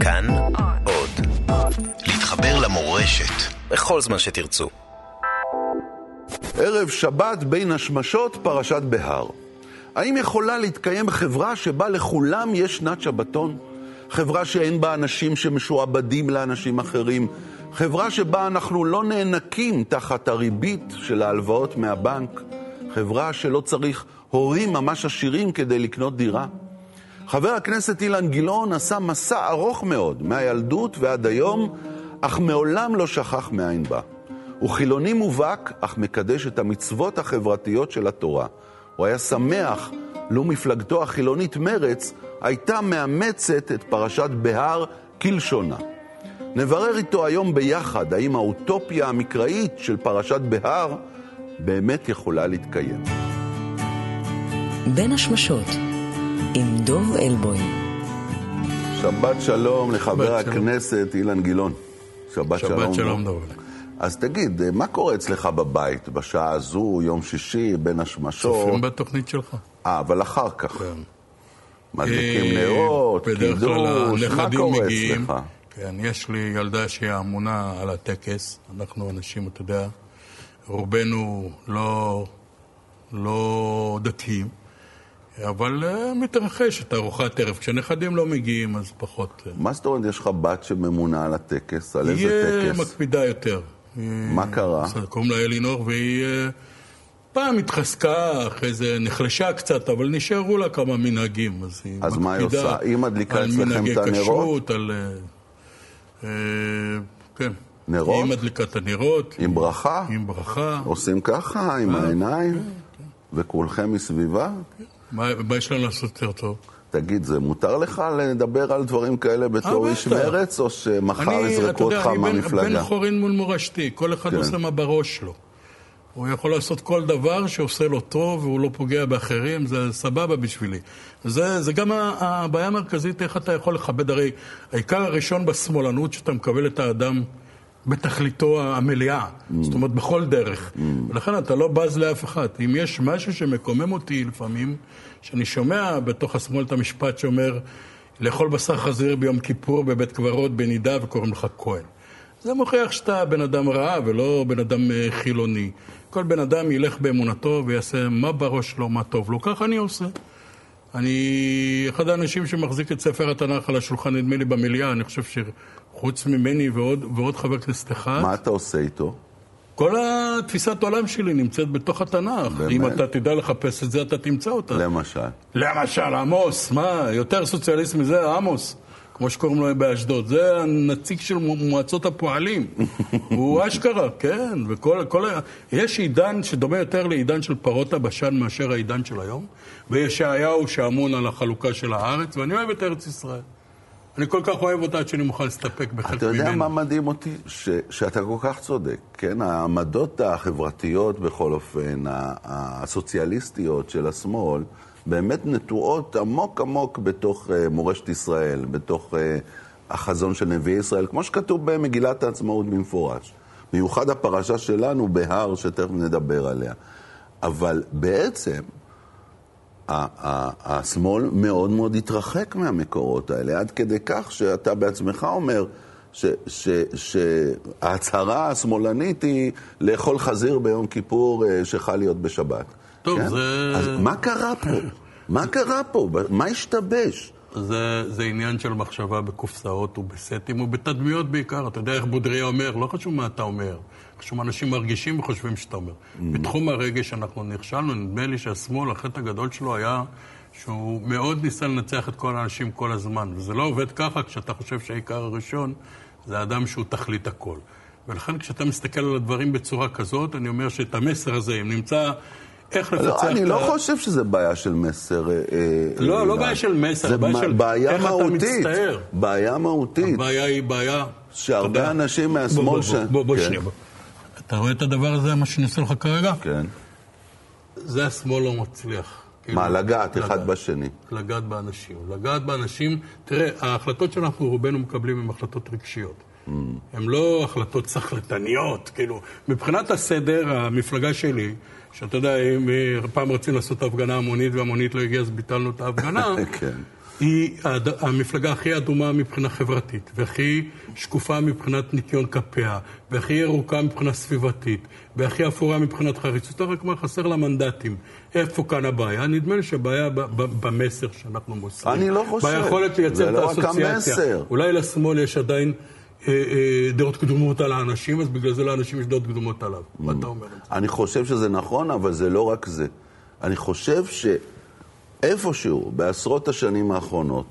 כאן עוד. להתחבר למורשת בכל זמן שתרצו. ערב שבת בין השמשות, פרשת בהר. האם יכולה להתקיים חברה שבה לכולם יש שנת שבתון? חברה שאין בה אנשים שמשועבדים לאנשים אחרים? חברה שבה אנחנו לא נאנקים תחת הריבית של ההלוואות מהבנק? חברה שלא צריך הורים ממש עשירים כדי לקנות דירה? חבר הכנסת אילן גילאון עשה מסע ארוך מאוד, מהילדות ועד היום, אך מעולם לא שכח מאין בא. הוא חילוני מובהק, אך מקדש את המצוות החברתיות של התורה. הוא היה שמח לו מפלגתו החילונית מרץ הייתה מאמצת את פרשת בהר כלשונה. נברר איתו היום ביחד האם האוטופיה המקראית של פרשת בהר באמת יכולה להתקיים. בין השמשות עם דוב אלבוים. שבת שלום לחבר הכנסת אילן גילאון. שבת שלום. שבת שלום דוב. אז תגיד, מה קורה אצלך בבית בשעה הזו, יום שישי, בין השמשות? צופים בתוכנית שלך. אה, אבל אחר כך. כן. מדליקים נרות, קידוש, מה קורה אצלך? כן, יש לי ילדה שהיא אמונה על הטקס. אנחנו אנשים, אתה יודע, רובנו לא, לא דתיים. אבל uh, מתרחשת ארוחת ערב. כשנכדים לא מגיעים, אז פחות... Uh... מה זאת אומרת, יש לך בת שממונה על הטקס? על איזה טקס? היא מקפידה יותר. מה קרה? קוראים לה אלינור, והיא פעם התחזקה, אחרי זה נחלשה קצת, אבל נשארו לה כמה מנהגים. אז היא אז מה היא עושה? היא מדליקה אצלכם את הנרות? על מנהגי כשרות, על... כן. נרות? היא מדליקה את הנרות. עם ברכה? עם ברכה. עושים ככה, עם העיניים? כן, כן. וכולכם מסביבה? כן. מה, מה יש לנו לעשות יותר טוב? תגיד, זה מותר לך לדבר על דברים כאלה בתור איש מרץ, או שמחר יזרקו אותך מהמפלגה? אני בן חורין מול מורשתי, כל אחד כן. עושה מה בראש שלו. הוא יכול לעשות כל דבר שעושה לו טוב והוא לא פוגע באחרים, זה סבבה בשבילי. זה, זה גם הבעיה המרכזית, איך אתה יכול לכבד, הרי העיקר הראשון בשמאלנות, שאתה מקבל את האדם בתכליתו המלאה, mm. זאת אומרת בכל דרך. Mm. ולכן אתה לא בז לאף אחד. אם יש משהו שמקומם אותי לפעמים, שאני שומע בתוך השמאל את המשפט שאומר, לאכול בשר חזיר ביום כיפור בבית קברות בנידה וקוראים לך כהן. זה מוכיח שאתה בן אדם רע ולא בן אדם אה, חילוני. כל בן אדם ילך באמונתו ויעשה מה בראש שלו, מה טוב לו. ככה אני עושה. אני אחד האנשים שמחזיק את ספר התנ"ך על השולחן, נדמה לי במליאה, אני חושב שחוץ ממני ועוד, ועוד חבר כנסת אחד. מה אתה עושה איתו? כל התפיסת עולם שלי נמצאת בתוך התנ"ך. באמת? אם אתה תדע לחפש את זה, אתה תמצא אותה. למשל? למשל, עמוס, מה, יותר סוציאליסט מזה, עמוס. כמו שקוראים לו באשדוד. זה הנציג של מועצות הפועלים. הוא אשכרה, כן. וכל, כל, יש עידן שדומה יותר לעידן של פרות הבשן מאשר העידן של היום, וישעיהו שאמון על החלוקה של הארץ, ואני אוהב את ארץ ישראל. אני כל כך אוהב אותה עד שאני מוכן להסתפק בחלק ממנו. אתה יודע ממנו. מה מדהים אותי? ש, שאתה כל כך צודק, כן? העמדות החברתיות, בכל אופן, הסוציאליסטיות של השמאל, באמת נטועות עמוק עמוק בתוך uh, מורשת ישראל, בתוך uh, החזון של נביאי ישראל, כמו שכתוב במגילת העצמאות במפורש. מיוחד הפרשה שלנו בהר, שתכף נדבר עליה. אבל בעצם, השמאל מאוד מאוד התרחק מהמקורות האלה, עד כדי כך שאתה בעצמך אומר שההצהרה השמאלנית היא לאכול חזיר ביום כיפור אה, שחל להיות בשבת. טוב, כן? זה... אז מה קרה פה? מה קרה פה? מה השתבש? זה, זה עניין של מחשבה בקופסאות ובסטים ובתדמיות בעיקר. אתה יודע איך בודריה אומר, לא חשוב מה אתה אומר, מה אנשים מרגישים וחושבים שאתה אומר. Mm. בתחום הרגש אנחנו נכשלנו, נדמה לי שהשמאל, החטא הגדול שלו היה שהוא מאוד ניסה לנצח את כל האנשים כל הזמן. וזה לא עובד ככה כשאתה חושב שהעיקר הראשון זה אדם שהוא תכלית הכל. ולכן כשאתה מסתכל על הדברים בצורה כזאת, אני אומר שאת המסר הזה, אם נמצא איך לפצח לא, אני לא חושב שזה בעיה של מסר. אה, אה, לא, לא בעיה של מסר, בעיה של איך אתה מצטער. בעיה מהותית. הבעיה היא בעיה... שהרבה אנשים מהשמאל ש... בוא, בוא, כן. שנייה. אתה רואה את הדבר הזה, מה שאני עושה לך כרגע? כן. זה השמאל לא מצליח. מה, כאילו, לגעת אחד בשני? לגעת באנשים. לגעת באנשים, תראה, ההחלטות שאנחנו רובנו מקבלים הן החלטות רגשיות. Mm. הן לא החלטות סחלטניות, כאילו, מבחינת הסדר, המפלגה שלי... שאתה יודע, אם פעם רצינו לעשות הפגנה המונית והמונית לא הגיעה, אז ביטלנו את ההפגנה. כן. היא המפלגה הכי אדומה מבחינה חברתית, והכי שקופה מבחינת ניקיון כפיה, והכי ירוקה מבחינה סביבתית, והכי אפורה מבחינת חריצות, רק מה חסר לה מנדטים. איפה כאן הבעיה? נדמה לי שהבעיה במסר שאנחנו מוסרים. אני לא חושב. ביכולת לייצר את האסוציאציה. לא רק המסר. אולי לשמאל יש עדיין... אה, אה, דעות קדומות על האנשים, אז בגלל זה לאנשים יש דעות קדומות עליו. מה אתה אומר? אני חושב שזה נכון, אבל זה לא רק זה. אני חושב שאיפשהו, בעשרות השנים האחרונות,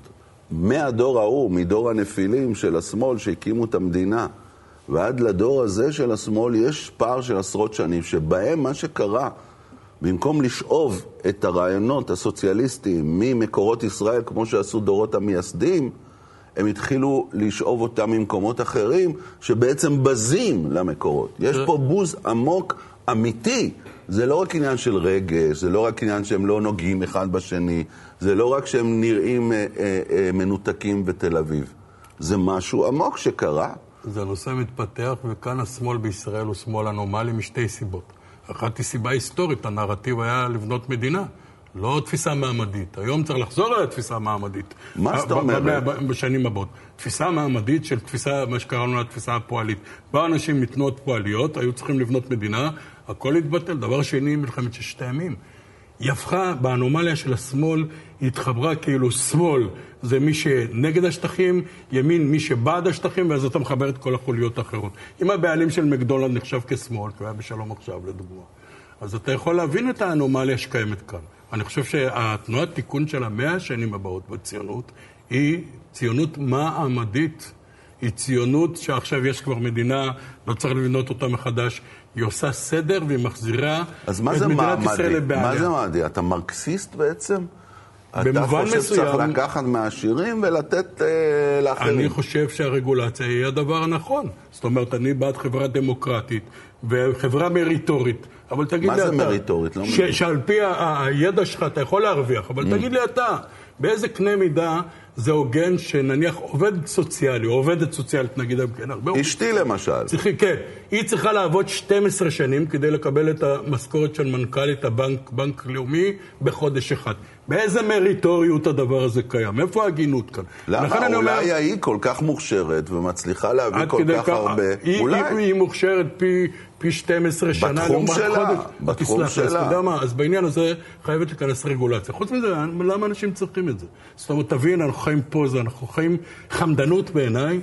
מהדור ההוא, מדור הנפילים של השמאל שהקימו את המדינה, ועד לדור הזה של השמאל, יש פער של עשרות שנים, שבהם מה שקרה, במקום לשאוב את הרעיונות הסוציאליסטיים ממקורות ישראל, כמו שעשו דורות המייסדים, הם התחילו לשאוב אותם ממקומות אחרים, שבעצם בזים למקורות. יש פה בוז עמוק, אמיתי. זה לא רק עניין של רגש, זה לא רק עניין שהם לא נוגעים אחד בשני, זה לא רק שהם נראים אה, אה, אה, מנותקים בתל אביב. זה משהו עמוק שקרה. זה נושא מתפתח, וכאן השמאל בישראל הוא שמאל אנומלי משתי סיבות. אחת היא סיבה היסטורית, הנרטיב היה לבנות מדינה. לא תפיסה מעמדית. היום צריך לחזור על התפיסה המעמדית. מה זאת אומרת? בשנים הבאות. תפיסה מעמדית של תפיסה, מה שקראנו לה תפיסה הפועלית. באו אנשים מתנועות פועליות, היו צריכים לבנות מדינה, הכל התבטל. דבר שני, מלחמת ששת הימים. היא הפכה, באנומליה של השמאל, היא התחברה כאילו שמאל זה מי שנגד השטחים, ימין מי שבעד השטחים, ואז אתה מחבר את כל החוליות האחרות. אם הבעלים של מקדונלד נחשב כשמאל, כי הוא היה בשלום עכשיו, לדוגמה, אז אתה יכול להבין את האנומליה שקיימת כאן. אני חושב שהתנועת תיקון של המאה השנים הבאות בציונות היא ציונות מעמדית. היא ציונות שעכשיו יש כבר מדינה, לא צריך לבנות אותה מחדש. היא עושה סדר והיא מחזירה את מדינת ישראל לבעיה. מה זה מעמדי? אתה מרקסיסט בעצם? אתה חושב מסוים, שצריך לקחת מהעשירים ולתת אה, לאחרים. אני חושב שהרגולציה היא הדבר הנכון. זאת אומרת, אני בעד חברה דמוקרטית וחברה מריטורית. אבל תגיד לי אתה... מה זה מריטורית? לא מריטורית. שעל פי הידע שלך אתה יכול להרוויח, אבל mm. תגיד לי אתה, באיזה קנה מידה זה הוגן שנניח עובד סוציאלי, או עובדת סוציאלית, נגיד, כן, הרבה... אשתי למשל. צריכים, כן. היא צריכה לעבוד 12 שנים כדי לקבל את המשכורת של מנכ"לית הבנק, בנק לאומי, בחודש אחד. באיזה מריטוריות הדבר הזה קיים? איפה ההגינות כאן? למה? אולי אומר... היא כל כך מוכשרת ומצליחה להביא כל כך הרבה. היא, אולי. היא, היא מוכשרת פי, פי 12 שנה לעומת חודש. בתחום שלה, בתחום שלה. אז אתה יודע מה, אז בעניין הזה חייבת להיכנס רגולציה. חוץ מזה, למה אנשים צריכים את זה? זאת אומרת, תבין, אנחנו חיים פוזה, אנחנו חיים חמדנות בעיניי.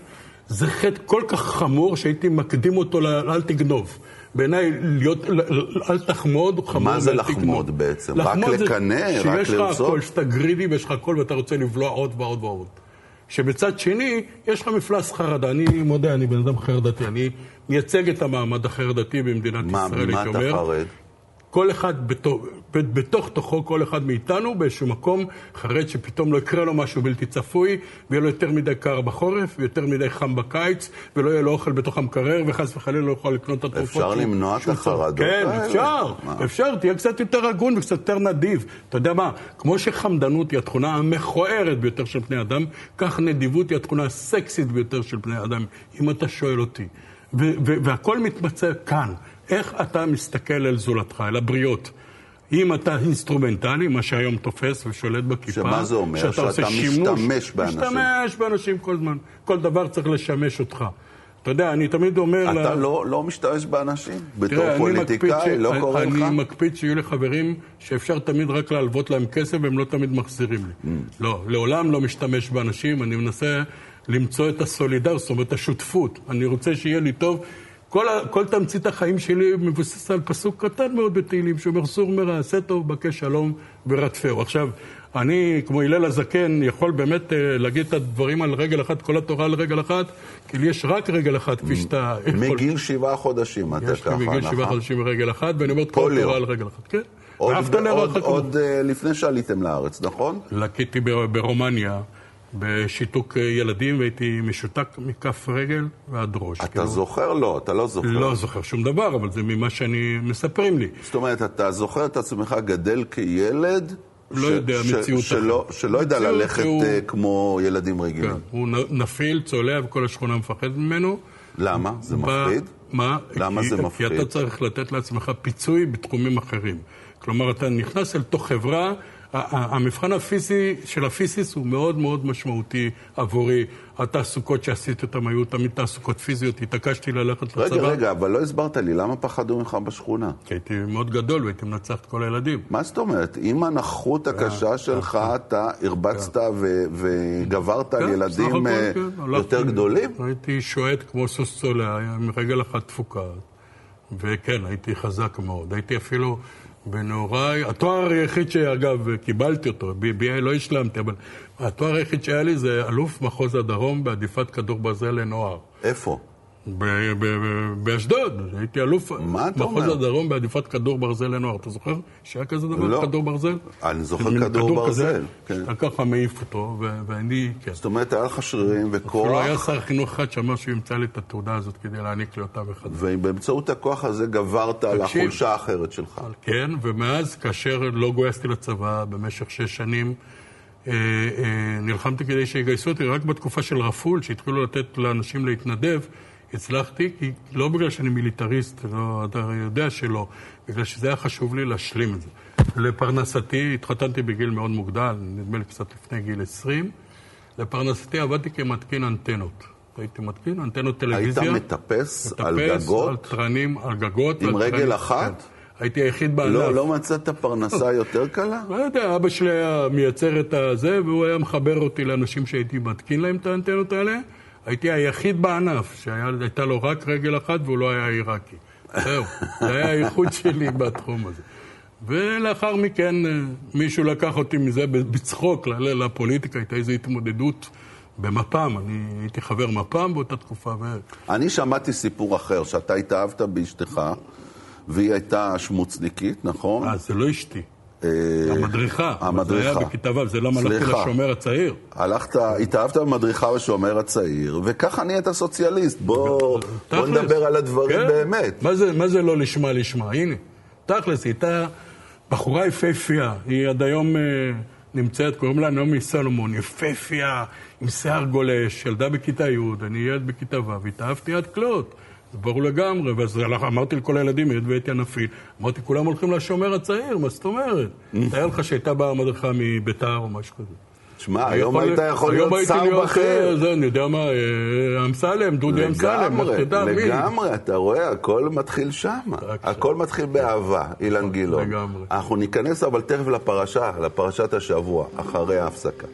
זה חטא כל כך חמור שהייתי מקדים אותו ל... אל תגנוב. בעיניי, להיות, אל תחמוד, חמור מה זה לחמוד בעצם? רק לקנא? רק לרצות? שיש לך הכל, שאתה גרידי ויש לך הכל ואתה רוצה לבלוע עוד ועוד ועוד. שבצד שני, יש לך מפלס חרדה. אני מודה, אני בן אדם חרדתי. אני מייצג את המעמד החרדתי במדינת מה, ישראל, הייתי אומר. מה אתה חרד? כל אחד בתוך, בתוך תוכו, כל אחד מאיתנו באיזשהו מקום חרד שפתאום לא יקרה לו משהו בלתי צפוי, ויהיה לו יותר מדי קר בחורף, ויותר מדי חם בקיץ, ולא יהיה לו אוכל בתוך המקרר, וחס וחלילה לא יכול לקנות את התרופות. אפשר למנוע את החרדות כן, אפשר, מה? אפשר, תהיה קצת יותר הגון וקצת יותר נדיב. אתה יודע מה, כמו שחמדנות היא התכונה המכוערת ביותר של בני אדם, כך נדיבות היא התכונה הסקסית ביותר של בני אדם, אם אתה שואל אותי. והכל מתמצה כאן. איך אתה מסתכל על זולתך, על הבריות. אם אתה אינסטרומנטלי, מה שהיום תופס ושולט בכיפה, שמה זה אומר? שאתה, שאתה עושה שימוש, משתמש באנשים. משתמש באנשים כל זמן. כל דבר צריך לשמש אותך. אתה יודע, אני תמיד אומר... אתה לה... לא, לא משתמש באנשים? בתור פוליטיקאי, ש... לא קורה לך? אני מקפיד שיהיו לי חברים שאפשר תמיד רק להלוות להם כסף והם לא תמיד מחזירים לי. Mm. לא, לעולם לא משתמש באנשים, אני מנסה למצוא את הסולידר, זאת אומרת, השותפות. אני רוצה שיהיה לי טוב. כל, כל תמצית החיים שלי מבוסס על פסוק קטן מאוד בתהילים, שאומר סור מרע, עשה טוב, בקש שלום ורדפהו. עכשיו, אני, כמו הלל הזקן, יכול באמת אה, להגיד את הדברים על רגל אחת, כל התורה על רגל אחת, כי לי יש רק רגל אחת, כפי שאתה. מגיל שבעה חודשים, אתה ככה, נכון? יש לי מגיל שבעה חודשים רגל אחת, ואני אומר את כל התורה על רגל אחת, כן. עוד, עוד, עוד uh, לפני שעליתם לארץ, נכון? לקיתי ברומניה. בשיתוק ילדים, והייתי משותק מכף רגל ועד ראש. אתה כאילו... זוכר? לא, אתה לא זוכר. לא זוכר שום דבר, אבל זה ממה שאני... מספרים לי. זאת אומרת, אתה זוכר את עצמך גדל כילד? לא ש... יודע, מציאות ש... שלא, שלא יודע ללכת הוא... uh, כמו ילדים רגילים. כן, הוא נפיל, צולע, וכל השכונה מפחד ממנו. למה? זה ב... מפחיד? מה? למה כי, זה מפחיד? כי אתה צריך לתת לעצמך פיצוי בתחומים אחרים. כלומר, אתה נכנס אל תוך חברה המבחן הפיזי של הפיזיס הוא מאוד מאוד משמעותי עבורי. התעסוקות שעשיתי אותן היו תמיד תעסוקות פיזיות, התעקשתי ללכת רגע, לצבא. רגע, רגע, אבל לא הסברת לי, למה פחדו ממך בשכונה? כי הייתי מאוד גדול והייתי מנצח את כל הילדים. מה זאת אומרת? עם הנכות הקשה שלך, אתה הרבצת ו- וגברת על כן, ילדים אה, כן, יותר גדולים? הייתי שועט כמו סוס צולע, עם רגל אחת תפוקה. וכן, הייתי חזק מאוד. הייתי אפילו בנעוריי, התואר היחיד שאגב, קיבלתי אותו, ב-BA לא השלמתי, אבל התואר היחיד שהיה לי זה אלוף מחוז הדרום בעדיפת כדור ברזל לנוער. איפה? באשדוד, הייתי אלוף מחוז? הדרום בעדיפת כדור ברזל לנוער. אתה זוכר שהיה כזה דבר, לא. כדור ברזל? אני זוכר כדור ברזל, כן. שאתה ככה מעיף אותו, ואני, כן. זאת אומרת, היה לך שרירים אפילו היה וכוח, שר חינוך אחד שאמר שהוא ימצא לי את התעודה הזאת כדי להעניק לי אותה וכדומה. ובאמצעות הכוח הזה גברת על. החולשה האחרת שלך. כן, ומאז, כאשר לא גויסתי לצבא במשך שש שנים, אה, אה, נלחמתי כדי שיגייסו אותי, רק בתקופה של רפול, שהתחילו לתת לאנשים להתנדב, הצלחתי, כי לא בגלל שאני מיליטריסט, לא, אתה יודע שלא, בגלל שזה היה חשוב לי להשלים את זה. לפרנסתי, התחתנתי בגיל מאוד מוגדל, נדמה לי קצת לפני גיל 20. לפרנסתי עבדתי כמתקין אנטנות. הייתי מתקין אנטנות היית טלוויזיה. מטפס על מטפס, על גגות? תרנים, על גגות. עם ועל רגל תרנים, אחת? כן. הייתי היחיד בענף. לא, לא מצאת פרנסה יותר קלה? לא יודע, אבא שלי היה מייצר את הזה, והוא היה מחבר אותי לאנשים שהייתי מתקין להם את האנטנות האלה. הייתי היחיד בענף שהייתה לו רק רגל אחת והוא לא היה עיראקי. זהו, זה היה הייחוד שלי בתחום הזה. ולאחר מכן אה, מישהו לקח אותי מזה בצחוק לפוליטיקה, הייתה איזו התמודדות במפ"ם, אני הייתי חבר מפ"ם באותה תקופה, ו... אני שמעתי סיפור אחר, שאתה התאהבת באשתך, והיא הייתה שמוצניקית, נכון? אה, זה לא אשתי. אה, המדריכה. המדריכה. זה היה בכיתה ו', זה למה הלכתי סליחה. לשומר הצעיר. הלכת, התאהבת במדריכה בשומר הצעיר, וככה נהיית סוציאליסט. בוא. נדבר על הדברים כן. באמת. מה זה, מה זה לא לשמה לשמה? הנה, תכלס, היא הייתה בחורה יפהפייה. היא עד היום אה, נמצאת, קוראים לה נעמי סלומון, יפהפייה, עם שיער גולש, ילדה בכיתה י', אני ילד בכיתה ו', התאהבתי עד כלות. זה ברור לגמרי, ואז אמרתי לכל הילדים, היות והייתי הנפיל, אמרתי, כולם הולכים לשומר הצעיר, מה זאת אומרת? תאר לך שהייתה באה מדריכה מביתר או משהו כזה. שמע, היום היית יכול להיות שר בכיר. אה, זה, אני יודע מה, אה, אמסלם, דודי אמסלם, לך תדע מי. לגמרי, אתה רואה, הכל מתחיל שם. הכל מתחיל באהבה, אילן גילאון. לגמרי. אנחנו ניכנס אבל תכף לפרשה, לפרשת השבוע, אחרי ההפסקה.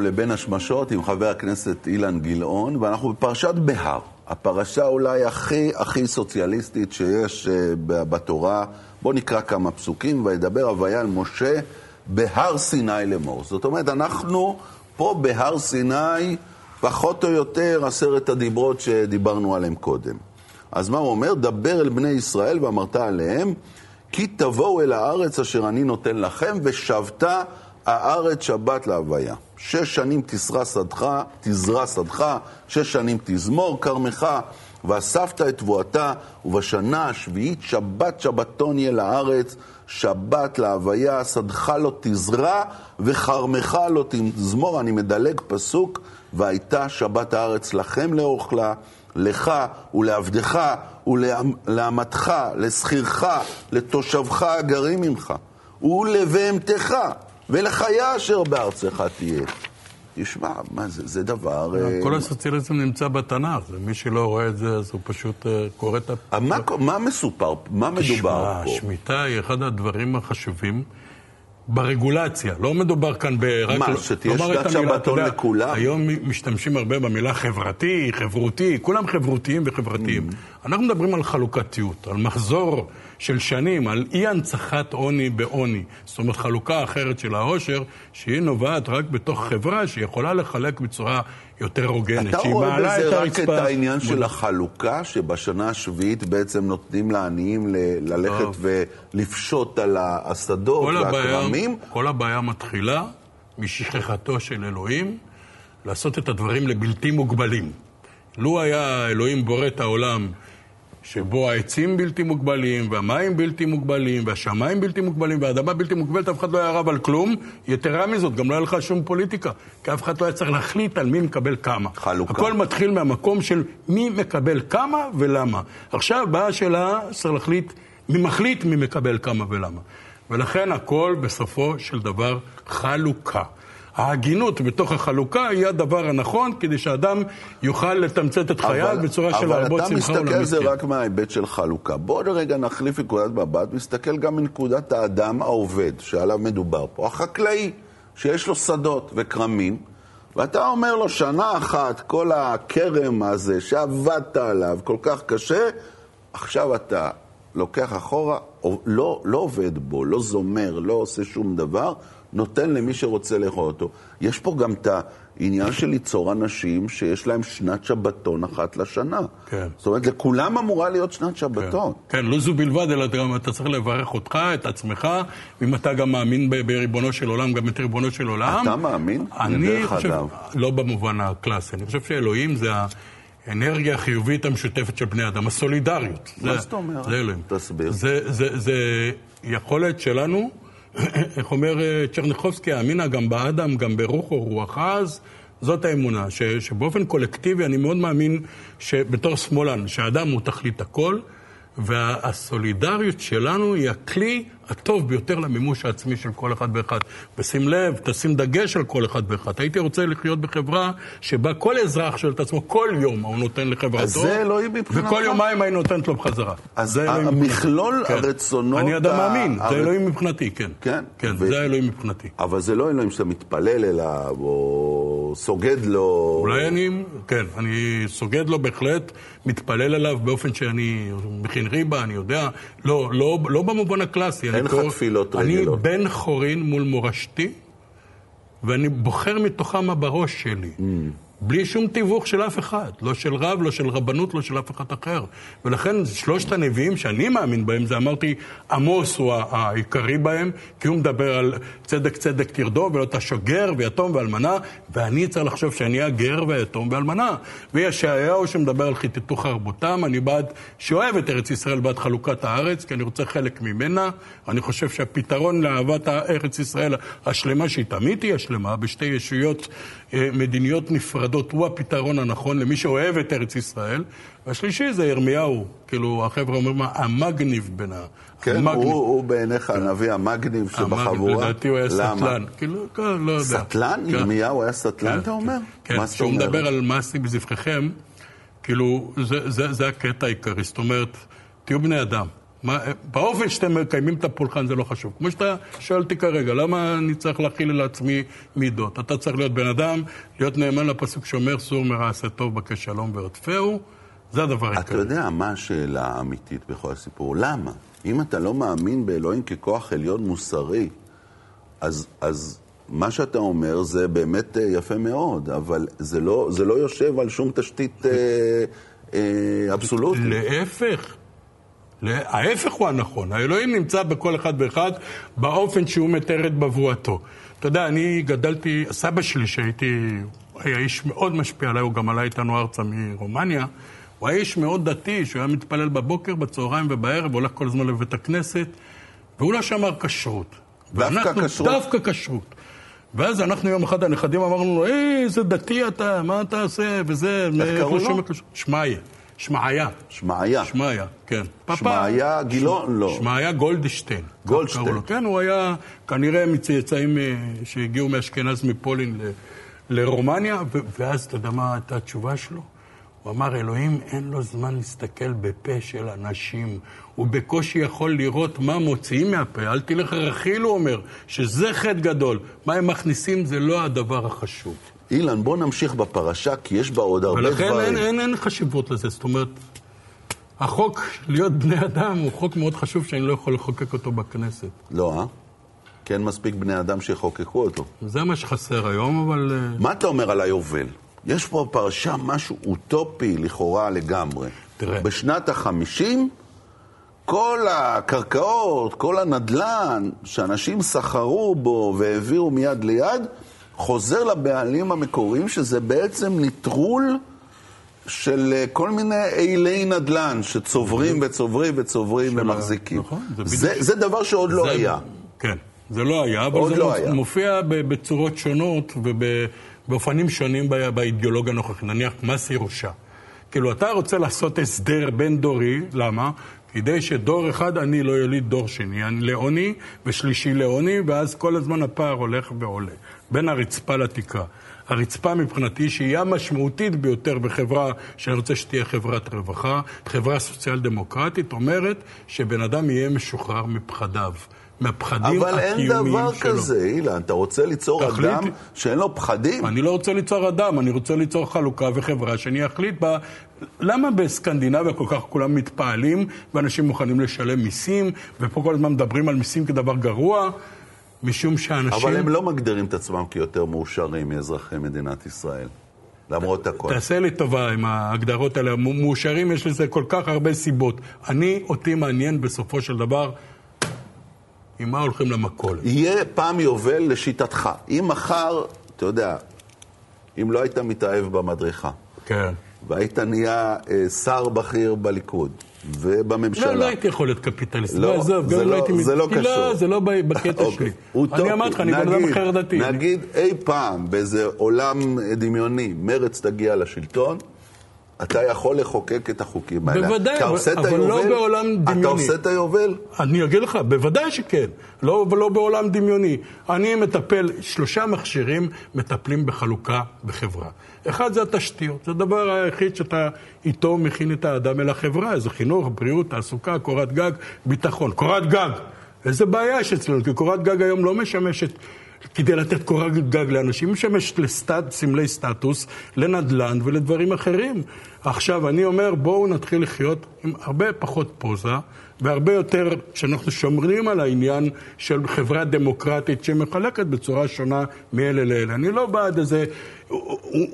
לבין השמשות עם חבר הכנסת אילן גילאון, ואנחנו בפרשת בהר. הפרשה אולי הכי הכי סוציאליסטית שיש uh, בתורה. בואו נקרא כמה פסוקים, וידבר הוויה על משה בהר סיני לאמור. זאת אומרת, אנחנו פה בהר סיני, פחות או יותר עשרת הדיברות שדיברנו עליהם קודם. אז מה הוא אומר? דבר אל בני ישראל ואמרת עליהם, כי תבואו אל הארץ אשר אני נותן לכם, ושבת הארץ שבת להוויה. שש שנים תזרע שדך, תזרע שדך, שש שנים תזמור כרמך, ואספת את תבואתה, ובשנה השביעית שבת שבתון יהיה לארץ, שבת להוויה, שדך לא תזרע, וכרמך לא תזמור. אני מדלג פסוק, והייתה שבת הארץ לכם לאוכלה, לך ולעבדך ולאמתך, לשכירך, לתושבך הגרים ממך, ולבהמתך, ולחיה אשר בארצך תהיה. תשמע, מה זה, זה דבר... אה, כל הסוציאליזם נמצא בתנ"ך, מי שלא רואה את זה, אז הוא פשוט אה, קורא את ה... מה, מה מסופר, מה מדובר תשמע, פה? השמיטה היא אחד הדברים החשובים ברגולציה. לא מדובר כאן ברק... מה, לא- שתהיה שנת שבתון לכולם? היום משתמשים הרבה במילה חברתי, חברותי, כולם חברותיים וחברתיים. אנחנו מדברים על חלוקתיות, על מחזור של שנים, על אי הנצחת עוני בעוני. זאת אומרת, חלוקה אחרת של העושר, שהיא נובעת רק בתוך חברה שיכולה לחלק בצורה יותר הוגנת. אתה שהיא רואה מעלה בזה את רק את הרצפה. העניין של החלוקה, שבשנה השביעית בעצם נותנים לעניים ל- ללכת טוב. ולפשוט על השדות והכרמים? כל הבעיה מתחילה משכחתו של אלוהים לעשות את הדברים לבלתי מוגבלים. לו היה אלוהים בורא את העולם שבו העצים בלתי מוגבלים, והמים בלתי מוגבלים, והשמיים בלתי מוגבלים, והאדמה בלתי מוגבלת, אף אחד לא היה רב על כלום. יתרה מזאת, גם לא היה לך שום פוליטיקה, כי אף אחד לא היה צריך להחליט על מי מקבל כמה. חלוקה. הכל מתחיל מהמקום של מי מקבל כמה ולמה. עכשיו באה השאלה, צריך להחליט מי מחליט מי מקבל כמה ולמה. ולכן הכל בסופו של דבר חלוקה. ההגינות בתוך החלוקה היא הדבר הנכון, כדי שאדם יוכל לתמצת את חייו בצורה של להרבות שמחה עולמית. אבל אתה מסתכל על זה רק מההיבט של חלוקה. בואו רגע נחליף נקודת מבט, נסתכל גם מנקודת האדם העובד, שעליו מדובר פה. החקלאי, שיש לו שדות וכרמים, ואתה אומר לו, שנה אחת, כל הכרם הזה שעבדת עליו כל כך קשה, עכשיו אתה לוקח אחורה, לא, לא עובד בו, לא זומר, לא עושה שום דבר, נותן למי שרוצה לאכול אותו. יש פה גם את העניין של ליצור אנשים שיש להם שנת שבתון אחת לשנה. כן. זאת אומרת, לכולם אמורה להיות שנת שבתון. כן, כן לא זו בלבד, אלא גם אתה צריך לברך אותך, את עצמך, ואם אתה גם מאמין בריבונו של עולם, גם את ריבונו של עולם. אתה מאמין? אני חושב, אדם. לא במובן הקלאסי, אני חושב שאלוהים זה ה... האנרגיה החיובית המשותפת של בני אדם, הסולידריות. מה זאת אומרת? זה אלוהים. תסביר. זה, זה, זה יכולת שלנו איך אומר אה, צ'רניחובסקי, האמינה גם באדם, גם ברוחו, רוח עז, זאת האמונה, ש, שבאופן קולקטיבי אני מאוד מאמין שבתור שמאלן, שהאדם הוא תכלית הכל, והסולידריות שלנו היא הכלי הטוב ביותר למימוש העצמי של כל אחד ואחד. ושים לב, תשים דגש על כל אחד ואחד. הייתי רוצה לחיות בחברה שבה כל אזרח שואל את עצמו, כל יום הוא נותן לחברתו. אז זה אלוהים מבחינתך. וכל יומיים אני נותנת לו בחזרה. אז המכלול כן. הרצונות... אני אדם מאמין, הר... זה אלוהים מבחינתי, כן. כן? כן, ו... זה אלוהים מבחינתי. אבל זה לא אלוהים שאתה מתפלל אליו, או סוגד לו... אולי אני, כן, אני סוגד לו בהחלט, מתפלל אליו באופן שאני מכין ריבה, אני יודע, לא, לא, לא במובן הקלאסי. אין לך תפילות רגילות. אני בן חורין מול מורשתי, ואני בוחר מתוכם הבראש שלי. Mm. בלי שום תיווך של אף אחד, לא של רב, לא של רבנות, לא של אף אחד אחר. ולכן שלושת הנביאים שאני מאמין בהם, זה אמרתי, עמוס הוא העיקרי בהם, כי הוא מדבר על צדק צדק תרדו, ולא תשגר ויתום ואלמנה, ואני צריך לחשוב שאני הגר והיתום ואלמנה. וישעיהו שמדבר על חיטטו חרבותם, אני בעד, שאוהב את ארץ ישראל בעד חלוקת הארץ, כי אני רוצה חלק ממנה. אני חושב שהפתרון לאהבת ארץ ישראל השלמה, שהיא תמיד תהיה שלמה, בשתי ישויות מדיניות נפרדות הוא הפתרון הנכון למי שאוהב את ארץ ישראל. והשלישי זה ירמיהו, כאילו החבר'ה אומרים מה, המגניב בין ה... כן, המגניב. הוא, הוא בעיניך כן. הנביא המגניב שבחבורה. לדעתי הוא היה סטלן. כאילו, כן, לא יודע. סטלן? כן. ירמיהו היה סטלן, כן, אתה אומר? כן, מה כשהוא מדבר על מעשי בזבחיכם, כאילו, זה, זה, זה הקטע העיקרי. זאת אומרת, תהיו בני אדם. מה, באופן שאתם מקיימים את הפולחן זה לא חשוב. כמו שאתה שואל אותי כרגע, למה אני צריך להכיל לעצמי מידות? אתה צריך להיות בן אדם, להיות נאמן לפסוק שאומר, סור מרע עשה טוב, בקש שלום ורדפהו, זה הדבר העיקרי. אתה יודע מה השאלה האמיתית בכל הסיפור? למה? אם אתה לא מאמין באלוהים ככוח עליון מוסרי, אז, אז מה שאתה אומר זה באמת אה, יפה מאוד, אבל זה לא, זה לא יושב על שום תשתית אה, אה, אבסולוטית. להפך. ההפך הוא הנכון, האלוהים נמצא בכל אחד ואחד באופן שהוא מתאר את בבואתו. אתה יודע, אני גדלתי, סבא שלי שהייתי, הוא היה איש מאוד משפיע עליי, הוא גם עלה איתנו ארצה מרומניה, הוא היה איש מאוד דתי, שהוא היה מתפלל בבוקר, בצהריים ובערב, הולך כל הזמן לבית הכנסת, והוא לא שמר כשרות. דווקא כשרות? דווקא כשרות. ואז אנחנו יום אחד, הנכדים אמרנו לו, היי, איזה דתי אתה, מה אתה עושה, וזה... איך קראו לו? שמעיה. שמעיה. שמעיה. שמעיה, כן. שמעיה גילון? לא. שמעיה גולדשטיין. גולדשטיין. כן, הוא היה כנראה מצאצאים אה, שהגיעו מאשכנז מפולין לרומניה, ואז אתה יודע מה הייתה התשובה שלו? הוא אמר, אלוהים אין לו זמן להסתכל בפה של אנשים, הוא בקושי יכול לראות מה מוציאים מהפה. אל תלך רכיל, הוא אומר, שזה חטא גדול. מה הם מכניסים זה לא הדבר החשוב. אילן, בוא נמשיך בפרשה, כי יש בה עוד הרבה ולכן דברים. ולכן אין, אין, אין חשיבות לזה, זאת אומרת, החוק להיות בני אדם הוא חוק מאוד חשוב שאני לא יכול לחוקק אותו בכנסת. לא, אה? כי אין מספיק בני אדם שיחוקקו אותו. זה מה שחסר היום, אבל... אה, מה אתה אומר על היובל? יש פה פרשה משהו אוטופי לכאורה לגמרי. תראה. בשנת החמישים, כל הקרקעות, כל הנדלן שאנשים סחרו בו והעבירו מיד ליד, חוזר לבעלים המקוריים, שזה בעצם נטרול של אה, כל מיני אילי נדל"ן שצוברים וצוברים וצוברים ומחזיקים. נכון, זה זה, זה דבר שעוד לא זה- היה. כן, זה לא היה, אבל זה לא היה. מופיע בצורות שונות ובאופנים שונים באידיאולוגיה הנוכחית, נניח מס ירושה. כאילו, אתה רוצה לעשות הסדר בין-דורי, למה? כדי שדור אחד אני לא יוליד דור שני, אני לעוני ושלישי לעוני, ואז כל הזמן הפער הולך ועולה, בין הרצפה לתקרה. הרצפה מבחינתי, שהיא המשמעותית ביותר בחברה, שאני רוצה שתהיה חברת רווחה, חברה סוציאל דמוקרטית, אומרת שבן אדם יהיה משוחרר מפחדיו. מהפחדים אבל אין הקיומיים דבר שלו. כזה, אילן. אתה רוצה ליצור תחליט. אדם שאין לו פחדים? אני לא רוצה ליצור אדם, אני רוצה ליצור חלוקה וחברה שאני אחליט בה. למה בסקנדינביה כל כך כולם מתפעלים ואנשים מוכנים לשלם מיסים, ופה כל הזמן מדברים על מיסים כדבר גרוע? משום שאנשים... אבל הם לא מגדירים את עצמם כיותר מאושרים מאזרחי מדינת ישראל. למרות הכל. תעשה לי טובה עם ההגדרות האלה. מאושרים יש לזה כל כך הרבה סיבות. אני, אותי מעניין בסופו של דבר, עם מה הולכים למכולת. יהיה פעם יובל לשיטתך. אם מחר, אתה יודע, אם לא היית מתאהב במדריכה, כן. והיית נהיה אה, שר בכיר בליכוד ובממשלה. לא, לא הייתי יכול להיות קפיטליסט. לא, עזוב, זה גם לא- לא הייתי... זה לא לא, קשור. זה לא בקטע אוקיי, שלי. אני אמרתי לך, אני בן אדם אחר דתי. נגיד אי פעם באיזה עולם דמיוני מרץ תגיע לשלטון, אתה יכול לחוקק את החוקים האלה. בוודאי, אתה אבל- אבל לא היובל? בעולם אתה דמיוני. עושה את היובל? אני אגיד לך, בוודאי שכן. לא, לא בעולם דמיוני. אני מטפל, שלושה מכשירים מטפלים בחלוקה בחברה. אחד זה התשתיות, זה הדבר היחיד שאתה איתו מכין את האדם אל החברה. זה חינוך, בריאות, תעסוקה, קורת גג, ביטחון. קורת גג! איזה בעיה יש אצלנו, כי קורת גג היום לא משמשת כדי לתת קורת גג לאנשים, משמשת לסטט, סמלי סטטוס, לנדל"ן ולדברים אחרים. עכשיו, אני אומר, בואו נתחיל לחיות עם הרבה פחות פוזה, והרבה יותר, שאנחנו שומרים על העניין של חברה דמוקרטית שמחלקת בצורה שונה מאלה לאלה. אני לא בעד איזה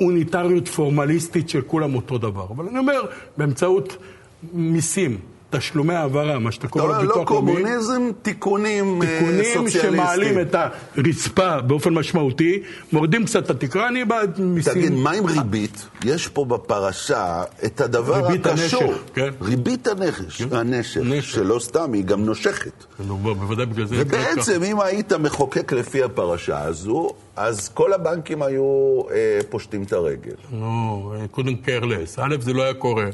אוניטריות פורמליסטית של כולם אותו דבר, אבל אני אומר, באמצעות מיסים, תשלומי העברה, מה שאתה אתה קורא לו לא לאומי, קומוניזם, תיקונים אה, תיקונים סוציאליסטיים. שמעלים את הרצפה באופן משמעותי, מורידים קצת את התקרה, אני בעד מיסים. תגיד, מה עם ריבית? יש פה בפרשה את הדבר ריבית הקשור. הנשך, כן. ריבית הנכש, הנשך, נשך. שלא סתם, היא גם נושכת. נו, בוא, בוודאי בגלל זה... ובעצם, אם היית מחוקק לפי הפרשה הזו, אז כל הבנקים היו אה, פושטים את הרגל. נו, קודם קרלס. א', זה לא היה קורה.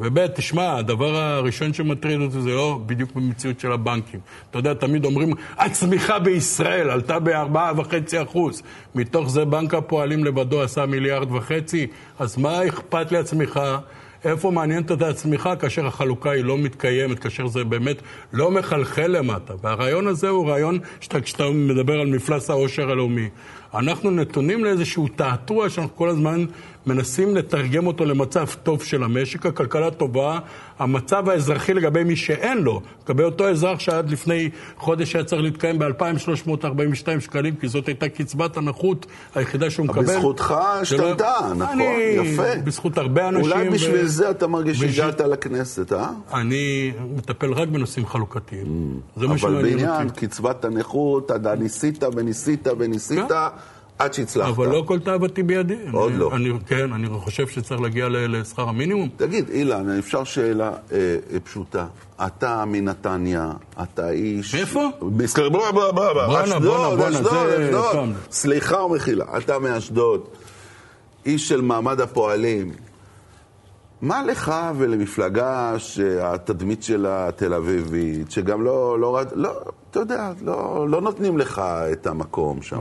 וב', תשמע, הדבר הראשון שמטריד אותי זה לא בדיוק במציאות של הבנקים. אתה יודע, תמיד אומרים, הצמיחה בישראל עלתה ב-4.5%. מתוך זה בנק הפועלים לבדו עשה מיליארד וחצי, אז מה אכפת לי הצמיחה? איפה מעניינת אותה הצמיחה כאשר החלוקה היא לא מתקיימת, כאשר זה באמת לא מחלחל למטה. והרעיון הזה הוא רעיון שאתה, כשאתה מדבר על מפלס העושר הלאומי. אנחנו נתונים לאיזשהו תעתוע שאנחנו כל הזמן מנסים לתרגם אותו למצב טוב של המשק, הכלכלה טובה, המצב האזרחי לגבי מי שאין לו, לגבי אותו אזרח שעד לפני חודש היה צריך להתקיים ב-2,342 שקלים, כי זאת הייתה קצבת הנכות היחידה שהוא מקבל. בזכותך לא- השתנתה, נכון? אני, יפה. בזכות הרבה אנשים. אולי בשביל ו- זה אתה מרגיש שהגעת לכנסת, אה? אני מטפל רק בנושאים חלוקתיים. זה מה אבל שמעניין בעניין אותי. קצבת הנכות, אתה ניסית וניסית וניסית, כן. עד שהצלחת. אבל לא כל תאוותי בידי. עוד אני, לא. אני, כן, אני חושב שצריך להגיע לשכר המינימום. תגיד, אילן, אפשר שאלה אה, אה, פשוטה. אתה מנתניה, אתה איש... בוא. בואנה, בואנה, בואנה, זה אשדוד. סליחה ומחילה, אתה מאשדוד, איש של מעמד הפועלים. מה לך ולמפלגה שהתדמית שלה תל אביבית, שגם לא, לא, לא, אתה יודע, לא, לא נותנים לך את המקום שם.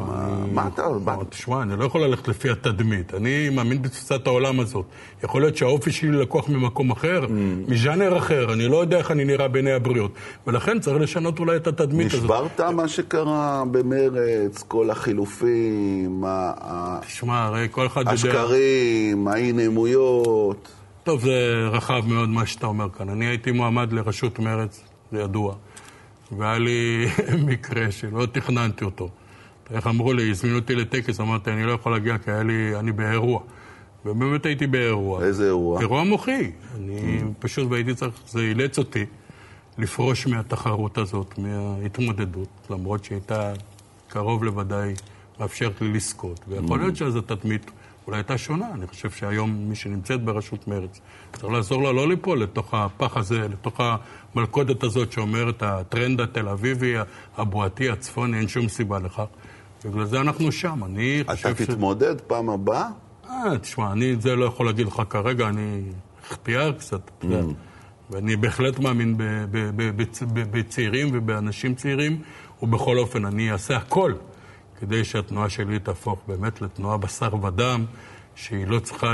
מה אתה... מה- תשמע, אני לא יכול ללכת לפי התדמית. אני מאמין בתפיסת העולם הזאת. יכול להיות שהאופי שלי לקוח ממקום אחר, Mm. מז'אנר אחר, אני לא יודע איך אני נראה בעיני הבריות. ולכן צריך לשנות אולי את התדמית הזאת. נשברת מה שקרה במרץ, כל החילופים, תשמע, הרי כל אחד יודע... השקרים, האי-נעימויות. טוב, זה רחב מאוד מה שאתה אומר כאן. אני הייתי מועמד לראשות מרצ, זה ידוע. והיה לי מקרה שלא תכננתי אותו. איך אמרו לי, הזמינו אותי לטקס, אמרתי, אני לא יכול להגיע כי היה לי, אני באירוע. ובאמת הייתי באירוע. איזה אירוע? אירוע מוחי. אני פשוט, והייתי צריך, זה אילץ אותי לפרוש מהתחרות הזאת, מההתמודדות, למרות שהיא הייתה קרוב לוודאי מאפשרת לי לזכות. ויכול להיות שאז התדמית אולי הייתה שונה. אני חושב שהיום מי שנמצאת בראשות מרצ, צריך לעזור לה לא ליפול לתוך הפח הזה, לתוך המלכודת הזאת שאומרת הטרנד התל אביבי, הבועתי, הצפוני, אין שום סיבה לכך. בגלל זה אנחנו שם. אני חושב ש... אתה תתמודד פעם הבאה? אה, תשמע, אני את זה לא יכול להגיד לך כרגע, אני אכתיאר קצת. Mm. ואני בהחלט מאמין בצעירים ובאנשים צעירים, ובכל אופן אני אעשה הכל כדי שהתנועה שלי תהפוך באמת לתנועה בשר ודם, שהיא לא צריכה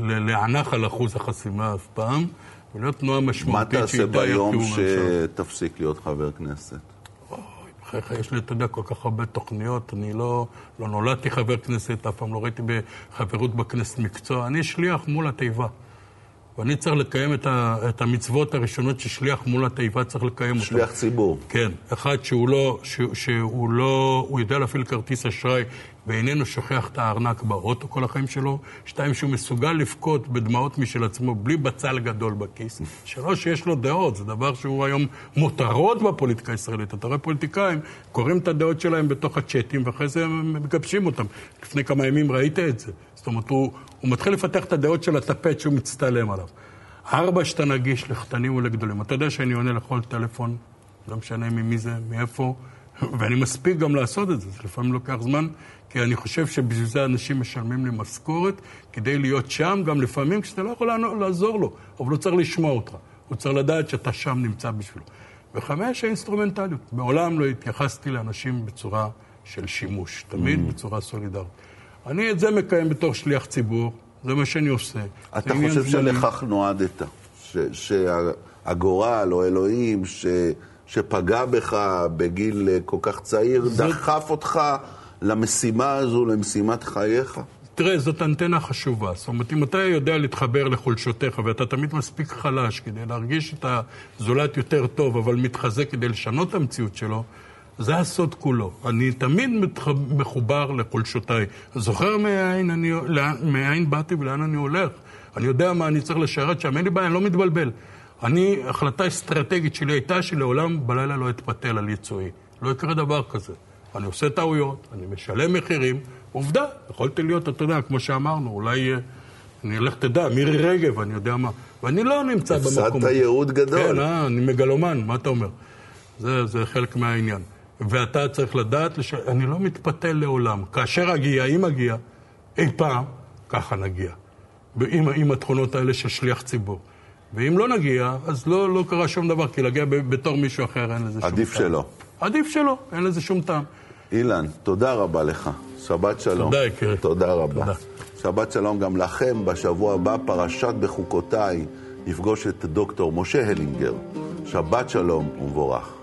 להענח על אחוז החסימה אף פעם, ולהיות תנועה משמעותית מה תעשה ביום שתפסיק להיות חבר כנסת? בחייך, יש לי, אתה יודע, כל כך הרבה תוכניות. אני לא, לא נולדתי חבר כנסת, אף פעם לא ראיתי בחברות בכנסת מקצוע. אני שליח מול התיבה. ואני צריך לקיים את, ה, את המצוות הראשונות ששליח מול התיבה צריך לקיים אותן. שליח ציבור. כן. אחד, שהוא לא, ש, שהוא לא, הוא יודע להפעיל כרטיס אשראי ואיננו שוכח את הארנק באוטו כל החיים שלו. שתיים, שהוא מסוגל לבכות בדמעות משל עצמו בלי בצל גדול בכיס. שלוש, שיש לו דעות, זה דבר שהוא היום מותרות בפוליטיקה הישראלית. אתה רואה פוליטיקאים, קוראים את הדעות שלהם בתוך הצ'אטים ואחרי זה הם מגבשים אותם. לפני כמה ימים ראית את זה. זאת אומרת, הוא, הוא מתחיל לפתח את הדעות של הטפט שהוא מצטלם עליו. ארבע, שאתה נגיש לקטנים ולגדולים. אתה יודע שאני עונה לכל טלפון, לא משנה ממי זה, מאיפה, ואני מספיק גם לעשות את זה, זה לפעמים לוקח זמן, כי אני חושב שבשביל זה אנשים משלמים לי משכורת, כדי להיות שם, גם לפעמים כשאתה לא יכול לעזור לו, אבל הוא צריך לשמוע אותך, הוא צריך לדעת שאתה שם נמצא בשבילו. וחמש, האינסטרומנטליות. מעולם לא התייחסתי לאנשים בצורה של שימוש, תמיד mm. בצורה סולידרית. אני את זה מקיים בתור שליח ציבור, זה מה שאני עושה. אתה חושב שלכך נועדת, שהגורל או אלוהים ש... שפגע בך בגיל כל כך צעיר, זאת... דחף אותך למשימה הזו, למשימת חייך? תראה, זאת אנטנה חשובה. זאת אומרת, אם אתה יודע להתחבר לחולשותיך ואתה תמיד מספיק חלש כדי להרגיש את הזולת יותר טוב, אבל מתחזק כדי לשנות את המציאות שלו, זה הסוד כולו. אני תמיד מחובר לחולשותיי. זוכר מאין, אני, מאין באתי ולאן אני הולך. אני יודע מה אני צריך לשרת שם, אין לי בעיה, אני לא מתבלבל. אני, החלטה אסטרטגית שלי הייתה שלעולם בלילה לא אתפתל על יצואי. לא יקרה דבר כזה. אני עושה טעויות, אני משלם מחירים. עובדה, יכולתי להיות, אתה יודע, כמו שאמרנו, אולי... אה, אני אלך, תדע, מירי רגב, אני יודע מה. ואני לא נמצא במקום... הפסדת ייעוד גדול. כן, אה, אני מגלומן, מה אתה אומר? זה, זה חלק מהעניין. ואתה צריך לדעת, לש... אני לא מתפתל לעולם. כאשר אגיע, אם אגיע, אי פעם, ככה נגיע. עם, עם התכונות האלה של שליח ציבור. ואם לא נגיע, אז לא, לא קרה שום דבר, כי להגיע בתור מישהו אחר אין לזה שום טעם. עדיף שלא. עדיף שלא, אין לזה שום טעם. אילן, תודה רבה לך. שבת שלום. תודה, יקירי. תודה רבה. תודה. שבת שלום גם לכם. בשבוע הבא, פרשת בחוקותיי, נפגוש את דוקטור משה הלינגר. שבת שלום ומבורך.